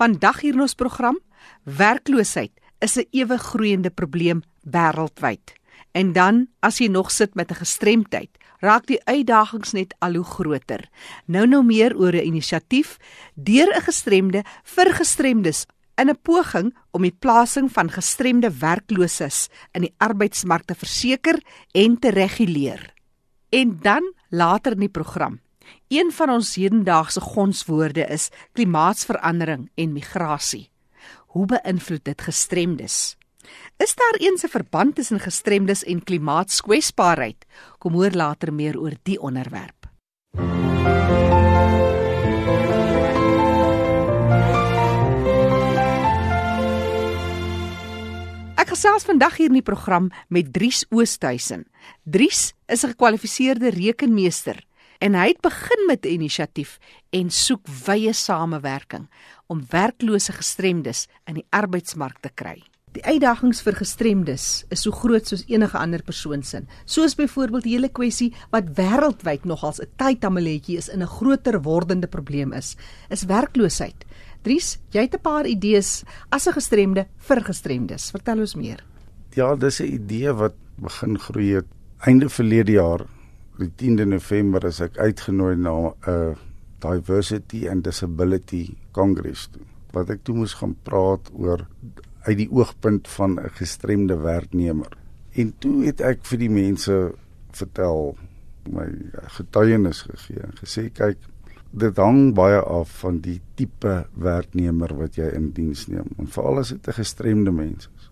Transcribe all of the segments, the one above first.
Vandag hier in ons program, werkloosheid is 'n ewe groeiende probleem wêreldwyd. En dan, as jy nog sit met 'n gestremdheid, raak die uitdagings net al hoe groter. Nou nou meer oor 'n inisiatief deur 'n gestremde vir gestremdes in 'n poging om die plasing van gestremde werklooses in die arbeidsmark te verseker en te reguleer. En dan later in die program. Een van ons hedendaagse gonswoorde is klimaatsverandering en migrasie. Hoe beïnvloed dit gestremdes? Is daar eens 'n verband tussen gestremdes en klimaatskwesbaarheid? Kom hoor later meer oor die onderwerp. Ek gesels vandag hier in die program met Dries Oosthuizen. Dries is 'n gekwalifiseerde rekenmeester en hy het begin met 'n inisiatief en soek wye samewerking om werklose gestremdes in die arbeidsmark te kry. Die uitdagings vir gestremdes is so groot soos enige ander persoon se. Soos byvoorbeeld die hele kwessie wat wêreldwyd nogals 'n tydtameletjie is in 'n groter wordende probleem is, is werkloosheid. Dries, jy het 'n paar idees as 'n gestremde vir gestremdes. Vertel ons meer. Ja, dis 'n idee wat begin groei het einde verlede jaar die 10de November is ek uitgenooi na 'n uh, Diversity and Disability Congress toe. Wat ek toe moes gaan praat oor uit die oogpunt van 'n gestremde werknemer. En toe het ek vir die mense vertel my getuienis gegee en gesê kyk dit hang baie af van die tipe werknemer wat jy in diens neem en veral as dit 'n gestremde mens is.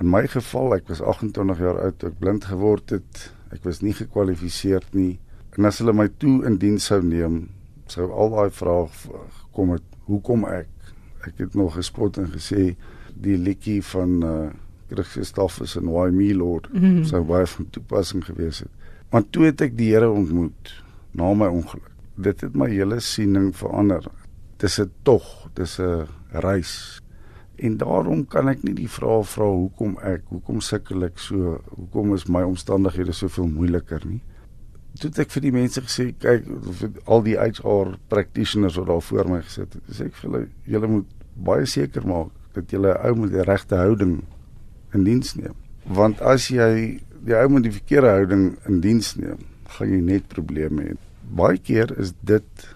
In my geval, ek was 28 jaar oud toe ek blind geword het Ek was nie gekwalifiseer nie. En as hulle my toe in diens sou neem, sou al daai vrae gekom het, hoekom ek? Ek het nog gespot en gesê die liedjie van uh Christus Stoffels en Why Me Lord mm -hmm. sou baie van toepassing gewees het. Maar toe het ek die Here ontmoet na my ongeluk. Dit het my hele siening verander. Dis 'n tog, dis 'n reis. En daarom kan ek nie die vraag vra hoekom ek, hoekom sukkel ek so, hoekom is my omstandighede soveel moeiliker nie. Toe het ek vir die mense gesê, kyk, al die HR practitioners wat daar voor my gesit het, sê ek vir hulle, julle moet baie seker maak dat julle ou met die regte houding in diens neem. Want as jy die ou met die verkeerde houding in diens neem, gaan jy net probleme hê. Baie keer is dit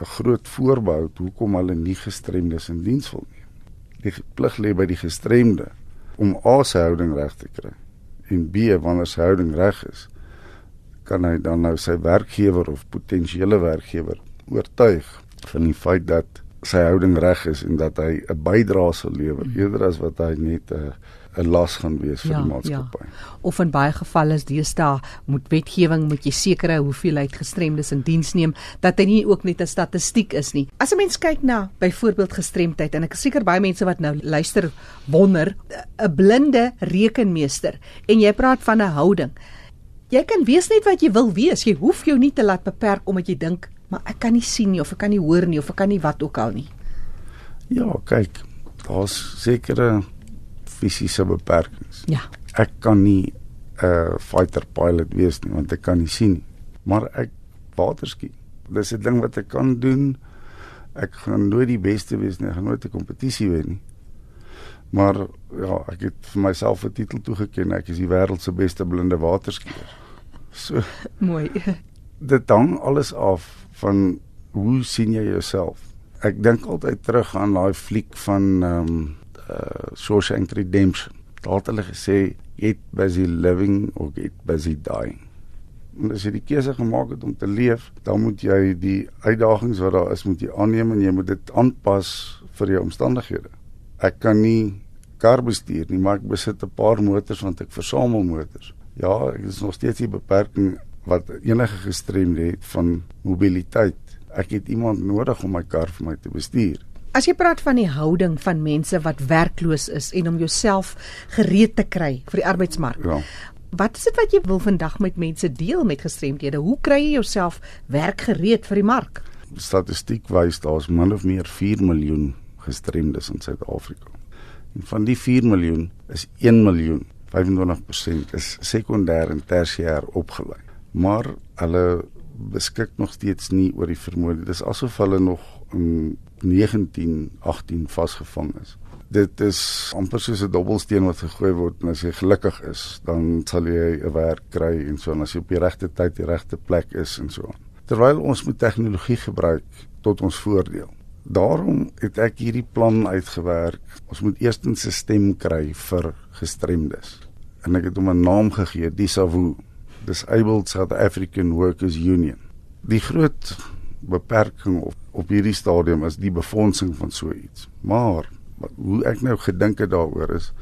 'n groot voorbehou hoekom hulle nie gestremdes in diens wil nie die plig lê by die gestremde om A se houding reg te kry. En B wanneer sy houding reg is kan hy dan nou sy werkgewer of potensiële werkgewer oortuig van die feit dat sy houding reg is en dat hy 'n bydrae sal lewer eerder as wat hy net 'n uh, 'n las gaan wees vir ja, die maatskappy. Ja. Of in baie gevalle is deesdae moet wetgewing moet jy sekere hoeveelheid gestremdes in diens neem dat hy nie ook net 'n statistiek is nie. As 'n mens kyk na byvoorbeeld gestremdheid en ek is seker baie mense wat nou luister wonder 'n blinde rekenmeester en jy praat van 'n houding. Jy kan wees net wat jy wil wees. Jy hoef jou nie te laat beperk omdat jy dink maar ek kan nie sien nie of ek kan nie hoor nie of ek kan nie wat ook al nie. Ja, kyk, daar's sekere fisiese beperkings. Ja. Ek kan nie 'n uh, fighter pilot wees nie want ek kan nie sien nie. Maar ek waterski. Dis 'n ding wat ek kan doen. Ek gaan nooit die beste wees nie. Ek gaan nooit 'n kompetisie wen nie. Maar ja, ek het vir myself 'n titel toegeken. Ek is die wêreld se beste blinde waterskier. So mooi. Dit hang alles af van hoe sien jy jouself? Ek dink altyd terug aan daai fliek van ehm um, uh Shawshank Redemption. Daar het hulle gesê get busy living or get busy dying. En as jy die keuse gemaak het om te leef, dan moet jy die uitdagings wat daar is moet jy aanneem en jy moet dit aanpas vir jou omstandighede. Ek kan nie kar bestuur nie, maar ek besit 'n paar motors want ek versamel motors. Ja, ek is nog steeds die beperking wat enige gestremde het van mobiliteit. Ek het iemand nodig om my kar vir my te bestuur. As jy praat van die houding van mense wat werkloos is en om jouself gereed te kry vir die arbeidsmark. Ja. Wat is dit wat jy wil vandag met mense deel met gestremdhede? Hoe kry jy jouself werkgereed vir die mark? Statistiek wys daar's min of meer 4 miljoen gestremdes in Suid-Afrika. En van die 4 miljoen is 1 miljoen, 25% is sekondêr en tersiêr opgelei. Maar hulle beskik nog steeds nie oor die vermoë. Dit is asof hulle nog in 1918 vasgevang is. Dit is amper soos 'n dobbelsteen wat gegooi word en as jy gelukkig is, dan sal jy 'n werk kry en so en as jy op die regte tyd die regte plek is en so. Terwyl ons met tegnologie gebruik tot ons voordeel. Daarom het ek hierdie plan uitgewerk. Ons moet eers 'n stelsel kry vir gestremdes. En ek het hom 'n naam gegee, Disavu, Disabled South African Workers Union. Die groot beperking op op hierdie stadium is die befondsing van so iets. Maar wat, hoe ek nou gedink het daaroor is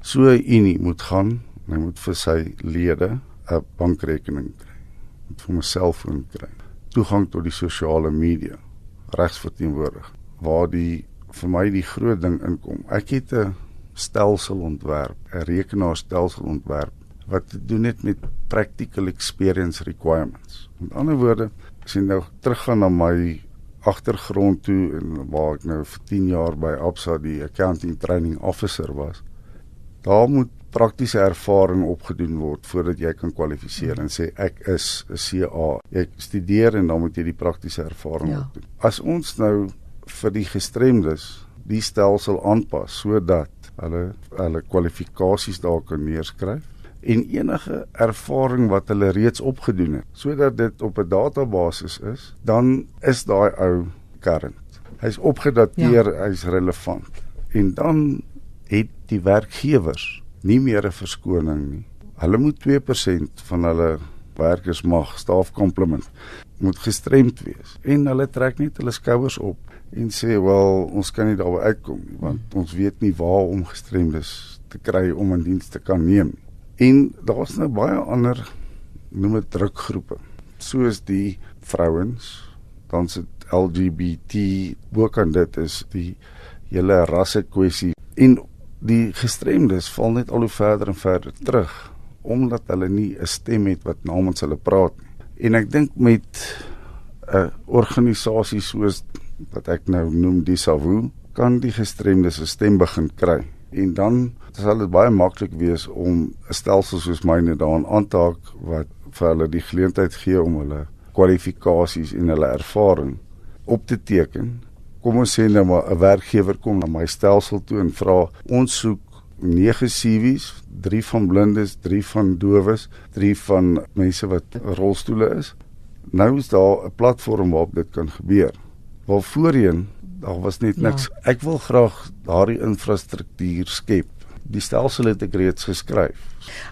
so 'n unie moet gaan, hy moet vir sy lede 'n bankrekening kry. Moet vir homself kry. Toegang tot die sosiale media regsverteenwoordig waar die vir my die groot ding inkom. Ek het 'n stelsel ontwerp, 'n rekenaarstelsel ontwerp wat doen het met practical experience requirements. Met ander woorde, as jy nou teruggaan na my agtergrond toe en waar ek nou vir 10 jaar by Absa die accounting training officer was, daar moet praktiese ervaring opgedoen word voordat jy kan kwalifiseer en sê ek is 'n CA. Jy studeer en dan moet jy die praktiese ervaring ja. opdoen. As ons nou vir die gestremdes die stelsel aanpas sodat hulle hulle kwalifikasies daar kan neerskryf en enige ervaring wat hulle reeds opgedoen het sodat dit op 'n database is dan is daai ou current hy's opgedateer ja. hy's relevant. En dan het die werkgewers nie meer 'n verskoning nie. Hulle moet 2% van hulle werkers mag staafkomplement moet gestremd wees. En hulle trek net hulle skouers op en sê wel ons kan nie daarby uitkom nie want hmm. ons weet nie waar om gestremdes te kry om in diens te kan neem nie En daar's nou baie ander noem dit drukgroepe. Soos die vrouens, dan se LGBT ook aan dit is die hele rasse kwessie en die gestremdes val net al hoe verder en verder terug omdat hulle nie 'n stem het wat namens hulle praat nie. En ek dink met 'n organisasie soos wat ek nou noem Disavu kan die gestremdes 'n stem begin kry en dan sal dit baie maklik wees om 'n stelsel soos myne daaraan aan te haak wat vir hulle die geleentheid gee om hulle kwalifikasies en hulle ervaring op te teken. Kom ons sê nou maar 'n werkgewer kom na my stelsel toe en vra ons soek 9 CV's, 3 van blindes, 3 van dowes, 3 van mense wat rolstoele is. Nou is daar 'n platform waarop dit kan gebeur. Waar voorheen daar was net niks. Ja. Ek wil graag daardie infrastruktuur skep die stelsel het ek reeds geskryf.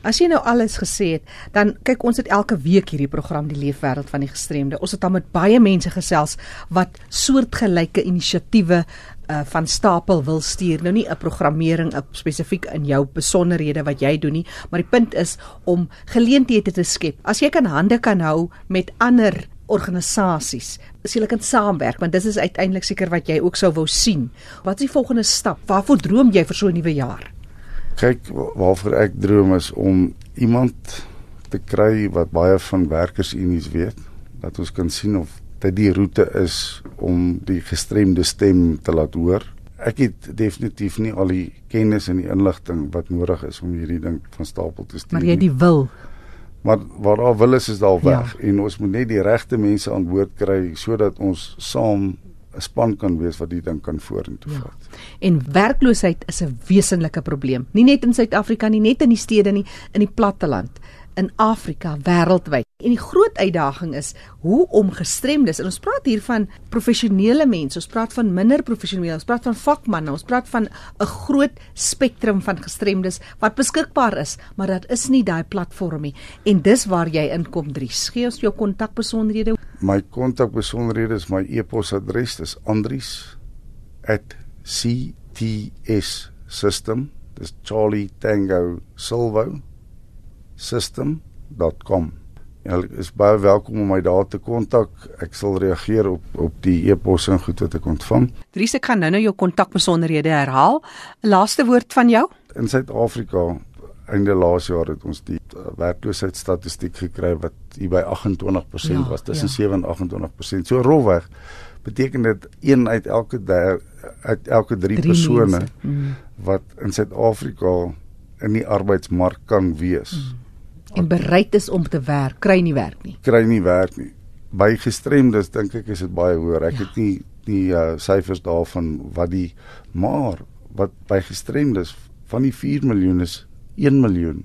As jy nou alles gesê het, dan kyk ons het elke week hierdie program die leefwêreld van die gestremde. Ons het dan met baie mense gesels wat soortgelyke inisiatiewe uh van stapel wil stuur. Nou nie 'n programmering op spesifiek in jou besonderhede wat jy doen nie, maar die punt is om geleenthede te skep. As jy kan hande kan hou met ander organisasies, as jy kan saamwerk, want dit is uiteindelik seker wat jy ook sou wou sien. Wat is die volgende stap? Waarvoor droom jy vir so 'n nuwe jaar? kyk waarvoor ek droom is om iemand te kry wat baie van werkersunies weet dat ons kan sien of dit die roete is om die gestremde stem te laat hoor. Ek het definitief nie al die kennis en die inligting wat nodig is om hierdie ding van stapel te stuur. Maar jy die wil. Maar waar daar wil is is daar weg ja. en ons moet net die regte mense aan boord kry sodat ons saam 'n span kan wees wat die ding kan vorentoe ja. vat. En werkloosheid is 'n wesenlike probleem, nie net in Suid-Afrika nie, net in die stede nie, in die platteland in Afrika wêreldwyd. En die groot uitdaging is hoe om gestremdes en ons praat hier van professionele mense, ons praat van minder professionele, ons praat van vakmanne, ons praat van 'n groot spektrum van gestremdes wat beskikbaar is, maar dit is nie daai platform nie. En dis waar jy inkom, Dries. Gee ons jou kontakbesonderhede. My kontakbesonderhede is my e-posadres, dis andries@cts system. Dis Charlie Tango Silvo system.com. Ja, is baie welkom om my daar te kontak. Ek sal reageer op op die e-pos en goed wat ek ontvang. Dries, ek gaan nou-nou jou kontakbesonderhede herhaal. Laaste woord van jou? In Suid-Afrika einde laas jaar het ons die uh, werkloosheidsstatistiek gekry wat hier by 28% ja, was, tussen ja. 7 en 28%. So rolweg beteken dit een uit elke der, uit elke 3 persone mm. wat in Suid-Afrika in die arbeidsmark kan wees. Mm en bereid is om te werk, kry nie werk nie. Kry nie werk nie. By gestremdes dink ek is dit baie hoër. Ek ja. het nie nie uh, syfers daarvan wat die maar wat by gestremdes van die 4 miljoen is 1 miljoen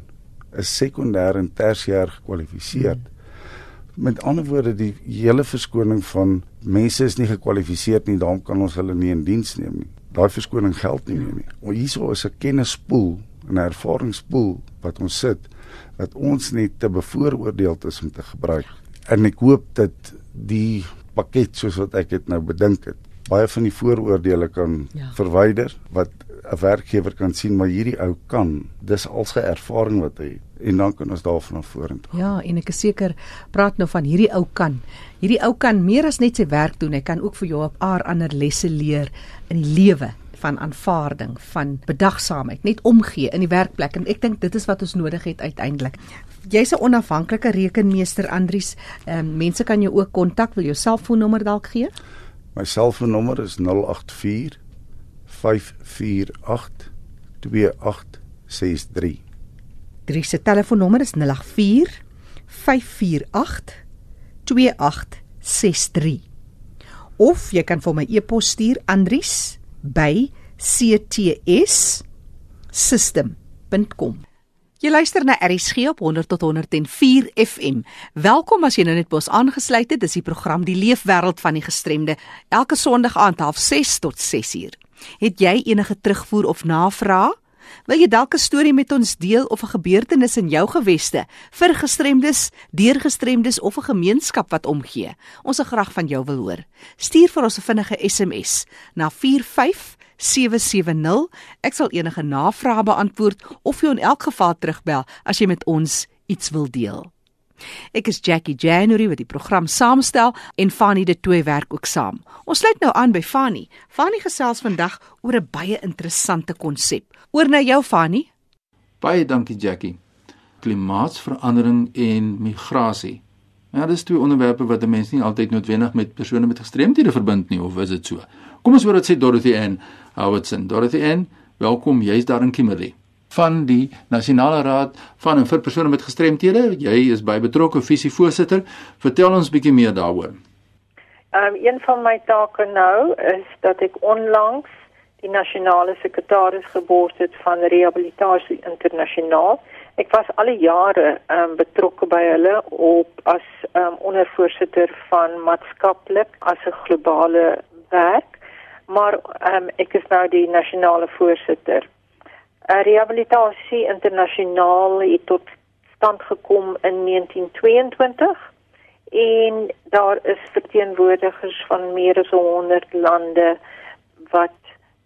is sekondêr en tersiêr gekwalifiseer. Hmm. Met ander woorde die hele verskoning van mense is nie gekwalifiseer nie, daarom kan ons hulle nie in diens neem nie. Daai verskoning geld nie meer nie. Maar hierso is 'n kennispool, 'n ervaringspool wat ons sit wat ons net te bevooroordeeld is om te gebruik. En ek hoop dat die pakket soos wat ek dit nou bedink het, baie van die vooroordeele kan ja. verwyder wat 'n werkgewer kan sien maar hierdie ou kan dis alse ervaring wat hy en dan kan ons daarvan af vorentoe. Ja, en ek is seker praat nou van hierdie ou kan. Hierdie ou kan meer as net sy werk doen, hy kan ook vir jou 'n paar ander lesse leer in die lewe van aanvaarding, van bedagsaamheid, net omgee in die werkplek en ek dink dit is wat ons nodig het uiteindelik. Jy's 'n onafhanklike rekenmeester Andries. Ehm um, mense kan jou ook kontak, wil jou selfoonnommer dalk gee? My selfoonnommer is 084 548 2863. Drie se telefoonnommer is 084 548 2863. Of jy kan vir my e-pos stuur Andries by ctssystem.com. Jy luister na RSG op 100 tot 104 FM. Welkom as jy nou net bos aangesluit het. Dis die program Die Leefwêreld van die Gestremde. Elke Sondag aand 06:30 tot 6:00. Het jy enige terugvoer of navrae? Wil jy dalk 'n storie met ons deel of 'n gebeurtenis in jou geweste vir gestremdes, deurgestremdes of 'n gemeenskap wat omgee? Ons sal graag van jou wil hoor. Stuur vir ons 'n vinnige SMS na 45770. Ek sal enige navrae beantwoord of jy in elk geval terugbel as jy met ons iets wil deel. Ek is Jackie January wat die program saamstel en Fanny de Tooi werk ook saam. Ons sluit nou aan by Fanny. Fanny gesels vandag oor 'n baie interessante konsep. Oor na jou Fanny. Baie dankie Jackie. Klimaatsverandering en migrasie. Ja, dis twee onderwerpe wat 'n mens nie altyd noodwendig met persone met gestremthede verbind nie, of is dit so? Kom ons hoor wat sê Dorothy Ann Howardson. Dorothy Ann, welkom. Jy's daar in Kimberley van die Nasionale Raad van en vir persone met gestremthede. Jy is by betrokke visievoorsitter. Vertel ons bietjie meer daaroor. Um, een van my take nou is dat ek onlangs die nasionale sekretaris gebord het van Rehabilitasie Internasionaal. Ek was al jare um, betrokke by hulle op as um, ondervoorsitter van maatskaplik as 'n globale werk. Maar um, ek is nou die nasionale voorsitter Uh, rehabilitasie internasionaal het tot stand gekom in 1922 en daar is verteenwoordigers van meer as 100 lande wat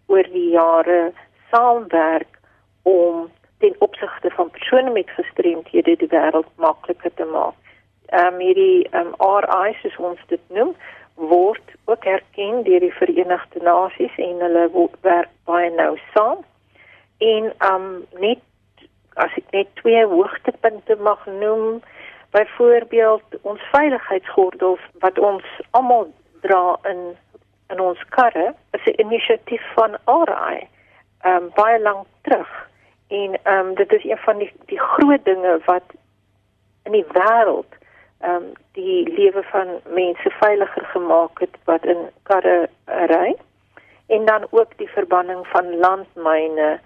oor die jare saamwerk om ten opsigte van persone met gestremthede die wêreld makliker te maak. Ehm um, hierdie ehm um, RI soos ons dit noem word ook erken deur die Verenigde Nasies en hulle werk baie nou saam en um net as ek net twee hoogtepunte mag noem byvoorbeeld ons veiligheidsgordels wat ons almal dra in in ons karre is 'n inisiatief van RI um baie lank terug. En um dit is een van die die groot dinge wat in die wêreld um die lewe van mense veiliger gemaak het wat in karre ry. En dan ook die verbanning van landmyne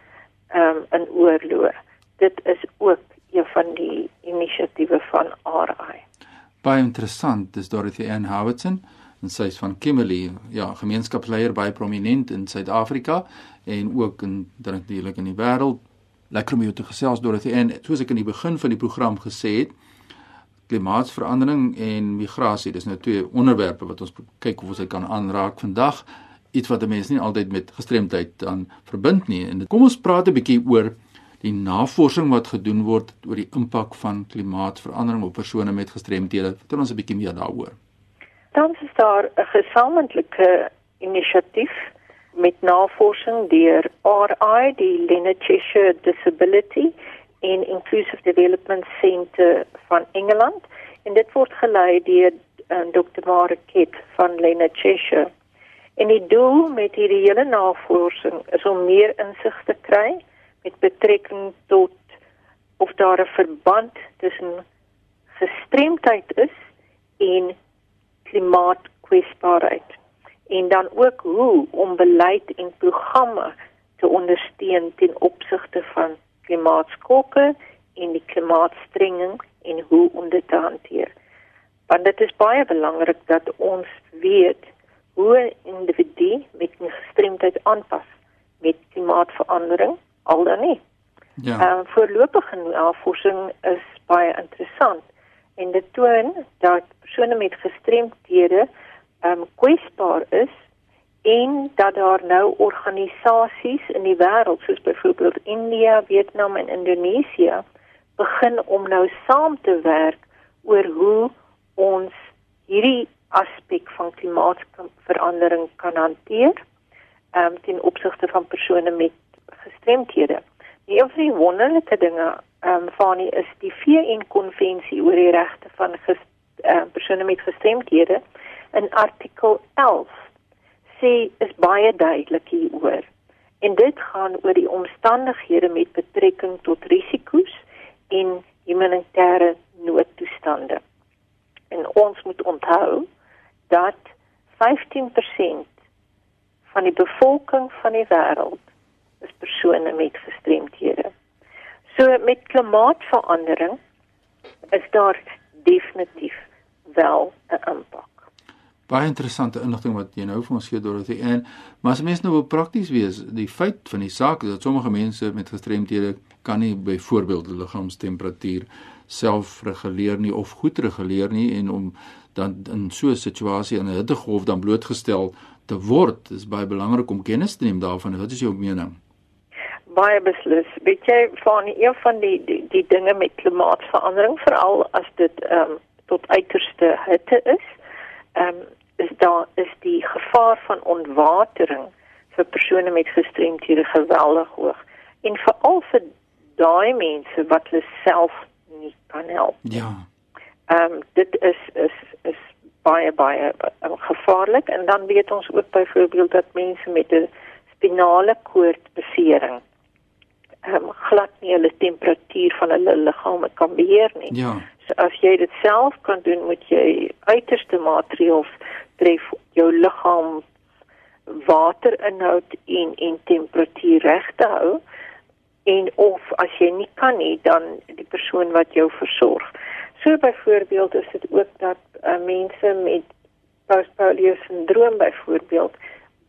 um, in oorlog. Dit is ook een van die inisiatiewe van RI. Baie interessant, dis Dorothy Ann Howardson en sy is van Kimberley, ja, gemeenskapsleier baie prominent in Suid-Afrika en ook in natuurlik in die wêreld. Lekker om jou te gesels Dorothy Ann, soos ek in die begin van die program gesê het, klimaatsverandering en migrasie, dis nou twee onderwerpe wat ons kyk of ons dit kan aanraak vandag iets wat 'n mens nie altyd met gestremdheid dan verbind nie. En kom ons praat 'n bietjie oor die navorsing wat gedoen word oor die impak van klimaatsverandering op persone met gestremthede. Vertel ons 'n bietjie meer daaroor. Dan is daar 'n gesamentlike inisiatief met navorsing deur RI, die Lena-Cheshire Disability en Inclusive Development Centre van Engeland en dit word gelei deur eh, Dr. Mark Kitt van Lena-Cheshire En die doel met hierdie hele navorsing is om meer insig te kry met betrekking tot of daar 'n verband tussen gestremdheid is en klimaatkwesbaarheid. en dan ook hoe om beleid en programme te ondersteun ten opsigte van klimaatskokke en die klimaatstrenging en hoe om dit te hanteer. Want dit is baie belangrik dat ons weet hoe 'n individu met 'n gestremdheid aanpas met klimaatsverandering al dan nie. Ja. Ehm um, voorlopige navorsing is baie interessant en dit toon dat persone met gestremdhede ehm um, kwesbaar is en dat daar nou organisasies in die wêreld soos byvoorbeeld India, Vietnam en Indonesië begin om nou saam te werk oor hoe ons hierdie aspek van klimaatsverandering kan hanteer um, ten opsigte van persone met gestremthede. Een van die wonderlike dinge um, van die is die VN konvensie oor die regte van ges, um, persone met gestremthede in artikel 11 sê is baie duidelik hieroor. En dit gaan oor die omstandighede met betrekking tot risiko's en humanitêre noodtoestande. En ons moet onthou dat 15% van die bevolking van die wêreld is persone met gestremthede. So met klimaatsverandering is daar definitief wel 'n impak baie interessante inligting wat jy nou vir ons gee Dorothy en maar as mense nou wil prakties wees die feit van die saak is dat sommige mense met gestremthede kan nie byvoorbeeld liggaamstemperatuur self reguleer nie of goed reguleer nie en om dan in so 'n situasie in 'n hittegolf dan blootgestel te word. Is baie belangrik om kennis te neem daarvan. Wat is jou mening? Baie beslis. Weet jy van een van die die, die dinge met klimaatsverandering veral as dit ehm um, tot uiterste hitte is ehm um, is daar is die gevaar van ontwatering vir persone met gestremthede geweldig hoog. En veral vir daai mense wat hulle self kan help. Ja. Ehm um, dit is is is baie baie um, gevaarlik en dan weet ons ook byvoorbeeld dat mense met 'n spinale koordbesering ehm um, glad nie hulle temperatuur van hulle liggaam kan beheer nie. Ja. So as jy dit self kan doen, moet jy uiterste maatreëls betref jou liggaam waterinhoud en en temperatuur reg te hou en of as jy nie kan nie dan die persoon wat jou versorg. So byvoorbeeld is dit ook dat uh, mense met postpolio sindroom byvoorbeeld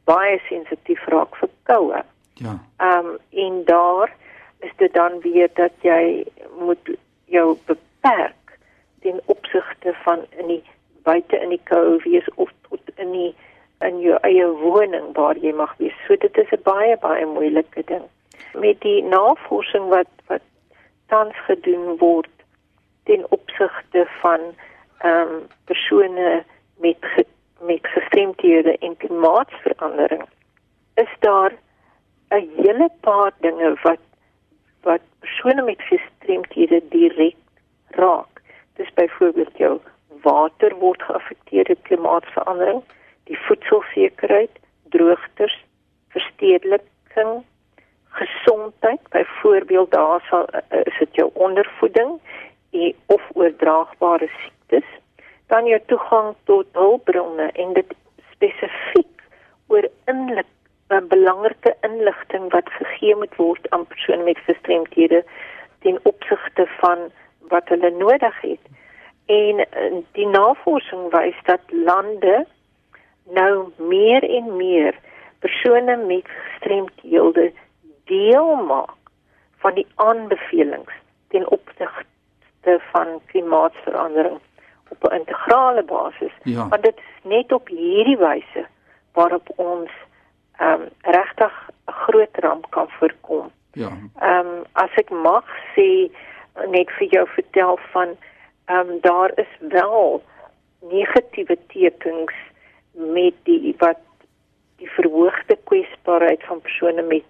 baie sensitief raak vir koue. Ja. Ehm um, en daar is dit dan weer dat jy moet jou beperk ten opsigte van in die buite in die koue wees of tot in die in jou eie woning waar jy mag wees. So dit is 'n baie baie moeilike ding. Met die navorsing wat wat tans gedoen word ten opsigte van ehm um, persone met ge, met gestremdhede en klimaatsverandering is daar 'n hele paar dinge wat wat persone met gestremdhede direk raak. Dis byvoorbeeld jou water word geaffekteer deur klimaatsverandering, die voedselsekerheid, droogtes, verstedeliking, gesondheid, byvoorbeeld daar sal eh, is dit jou ondervoeding en of oordraagbare siektes, dan jou toegang tot hulpbronne en dit spesifiek oor inlik 'n eh, belangrike inligting wat gegee moet word aan persone met gestremthede ten opsigte van wat hulle nodig het. En eh, die navorsing wys dat lande nou meer en meer persone met gestremdhede deel maak van die aanbevelings ten opsigte van klimaatsverandering op 'n integrale basis. Ja. Want dit is net op hierdie wyse waarop ons ehm um, regtig 'n groot ramp kan voorkom. Ja. Ehm um, as ek mag sê net vir jou vertel van ehm um, daar is wel negatiewe tekens met die wat die verhoogde kwesbaarheid van persone met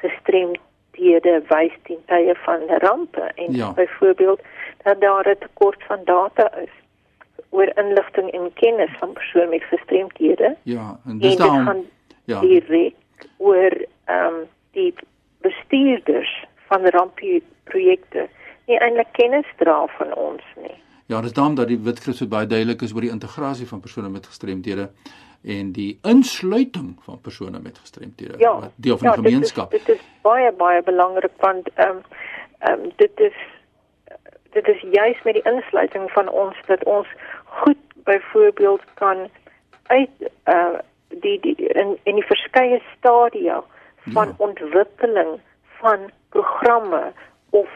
gestremdhede wys ten tye van rampe en ja. byvoorbeeld dat daar 'n tekort van data is oor inligting en kennis van persone met gestremdhede. Ja, en dis dan ja, direk oor ehm um, die bestuurders van rampprojekte nie eintlik kennis dra van ons nie. Ja, dis dan dat die Witkrus baie duidelik is oor die integrasie van persone met gestremdhede en die insluiting van persone met gestremthede ja, wat deel van ja, die gemeenskap. Dit is, dit is baie baie belangrik want ehm um, ehm um, dit is dit is juis met die insluiting van ons dat ons goed byvoorbeeld kan uit uh die die in in die verskeie stadia van ja. ontwikkeling van programme of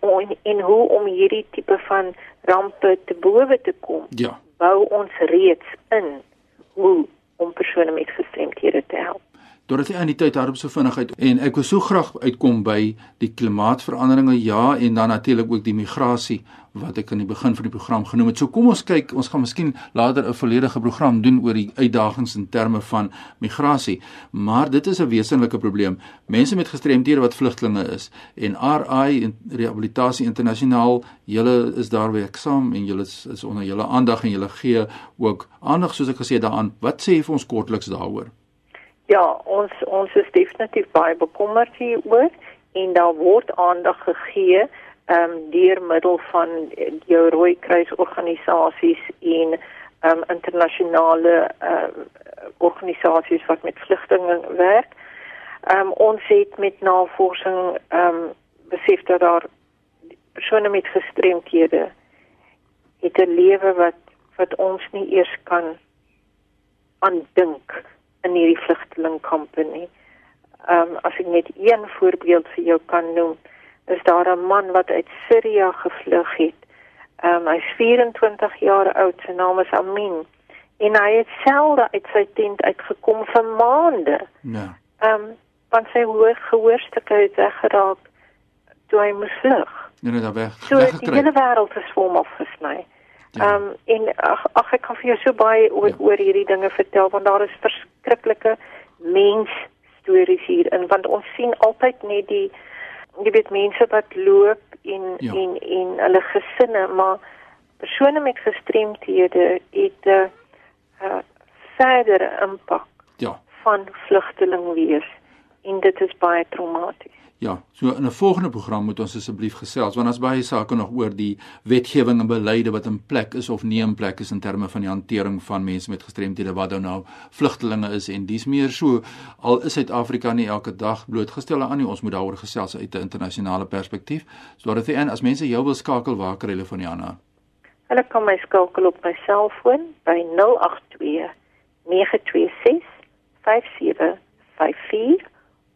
en, en hoe om hierdie tipe van rampe te bowe te kom. Ja. Bou ons reeds in hoe om persone met gestremthede te help. Doordat hy aan die tyd daarop so vinnig uit en ek wou so graag uitkom by die klimaatsveranderinge ja en dan natuurlik ook die migrasie wat ek aan die begin van die program genoem het. So kom ons kyk, ons gaan miskien later 'n volledige program doen oor die uitdagings in terme van migrasie, maar dit is 'n wesenlike probleem. Mense met gestremdhede wat vlugtelinge is en RI en Rehabilitasie Internasionaal, julle is daar werksaam en julle is, is onder julle aandag en julle gee ook aandag soos ek gesê daaraan. Wat sê jy vir ons kortliks daaroor? Ja, ons ons is definitief baie bekommerd hieroor en daar word aandag gegee ehm um, deur middel van die Rooi Kruis organisasies en ehm um, internasionale ehm um, organisasies wat met vlugtelinge werk. Ehm um, ons het met navorsing ehm um, besef dat daar persone met gestremthede het 'n lewe wat wat ons nie eers kan aandink in hierdie vlugtelingkampe nie. Ehm um, as ek net een voorbeeld vir jou kan noem, is daar 'n man wat uit Sirië gevlug het. Ehm um, hy's 24 jaar oud, sy naam is Amin. En hy het selde uit sy tent uitgekom vir maande. Ja. Ehm um, want sy hoor gehoorstukke het weggeraak toe hy moes vlug. Ja, net daar weg. So die hele wêreld is vir hom afgesny. Ehm ja. um, en ag ag ek kan vir jou so baie oor, ja. oor hierdie dinge vertel want daar is verskriklike mens stories hier in want ons sien altyd net die jy weet mense wat loop en ja. en en hulle gesinne maar persone met gestremthede het 'n uh, uh, verdere impak ja. van vlugteling wees. En dit is baie traumaties Ja, so in 'n volgende program moet ons asseblief gesels want daar's baie sake nog oor die wetgewing en beleide wat in plek is of nie in plek is in terme van die hantering van mense met gestremthede wat nou nou vlugtelinge is en dis meer so al is Suid-Afrika nie elke dag blootgestel aan nie, ons moet daaroor gesels uit 'n internasionale perspektief. So dat dit en as mense jou wil skakel, waar kry hulle van Jana? Hulle kan my skakel op my selfoon by 082 926 5754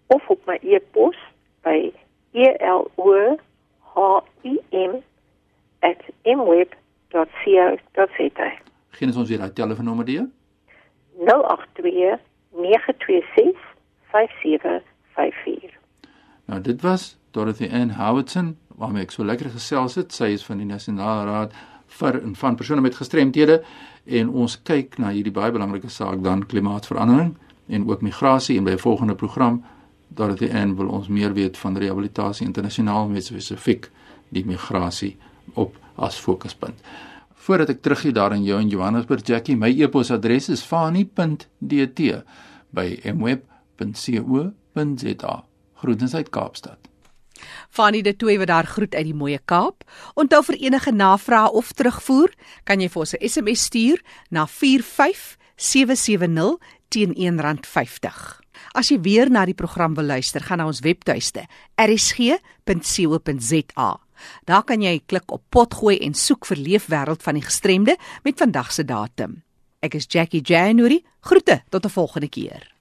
of op my e-pos by elom@mweb.co.za. Geen ons weer daai telefoonnommer die? 082 926 5754. Nou dit was Dorothy Ann Howardson waarmee ek so lekker gesels het. Sy is van die Nasionale Raad vir en van persone met gestremthede en ons kyk na hierdie baie belangrike saak dan klimaatsverandering en ook migrasie en by 'n volgende program Dorothy Ann wil ons meer weet van rehabilitasie internasionaal met spesifiek die migrasie op as fokuspunt. Voordat ek teruggee daar in jou in Johannesburg Jackie, my e-posadres is fani.dt by mweb.co.za. Groetens uit Kaapstad. Fani de Tooi wat daar groet uit die mooie Kaap. Onthou vir enige navrae of terugvoer, kan jy vir ons 'n SMS stuur na 45770 teen R1.50. As jy weer na die program wil luister, gaan na ons webtuiste rsg.co.za. Daar kan jy klik op potgooi en soek vir leefwêreld van die gestremde met vandag se datum. Ek is Jackie January. Groete tot 'n volgende keer.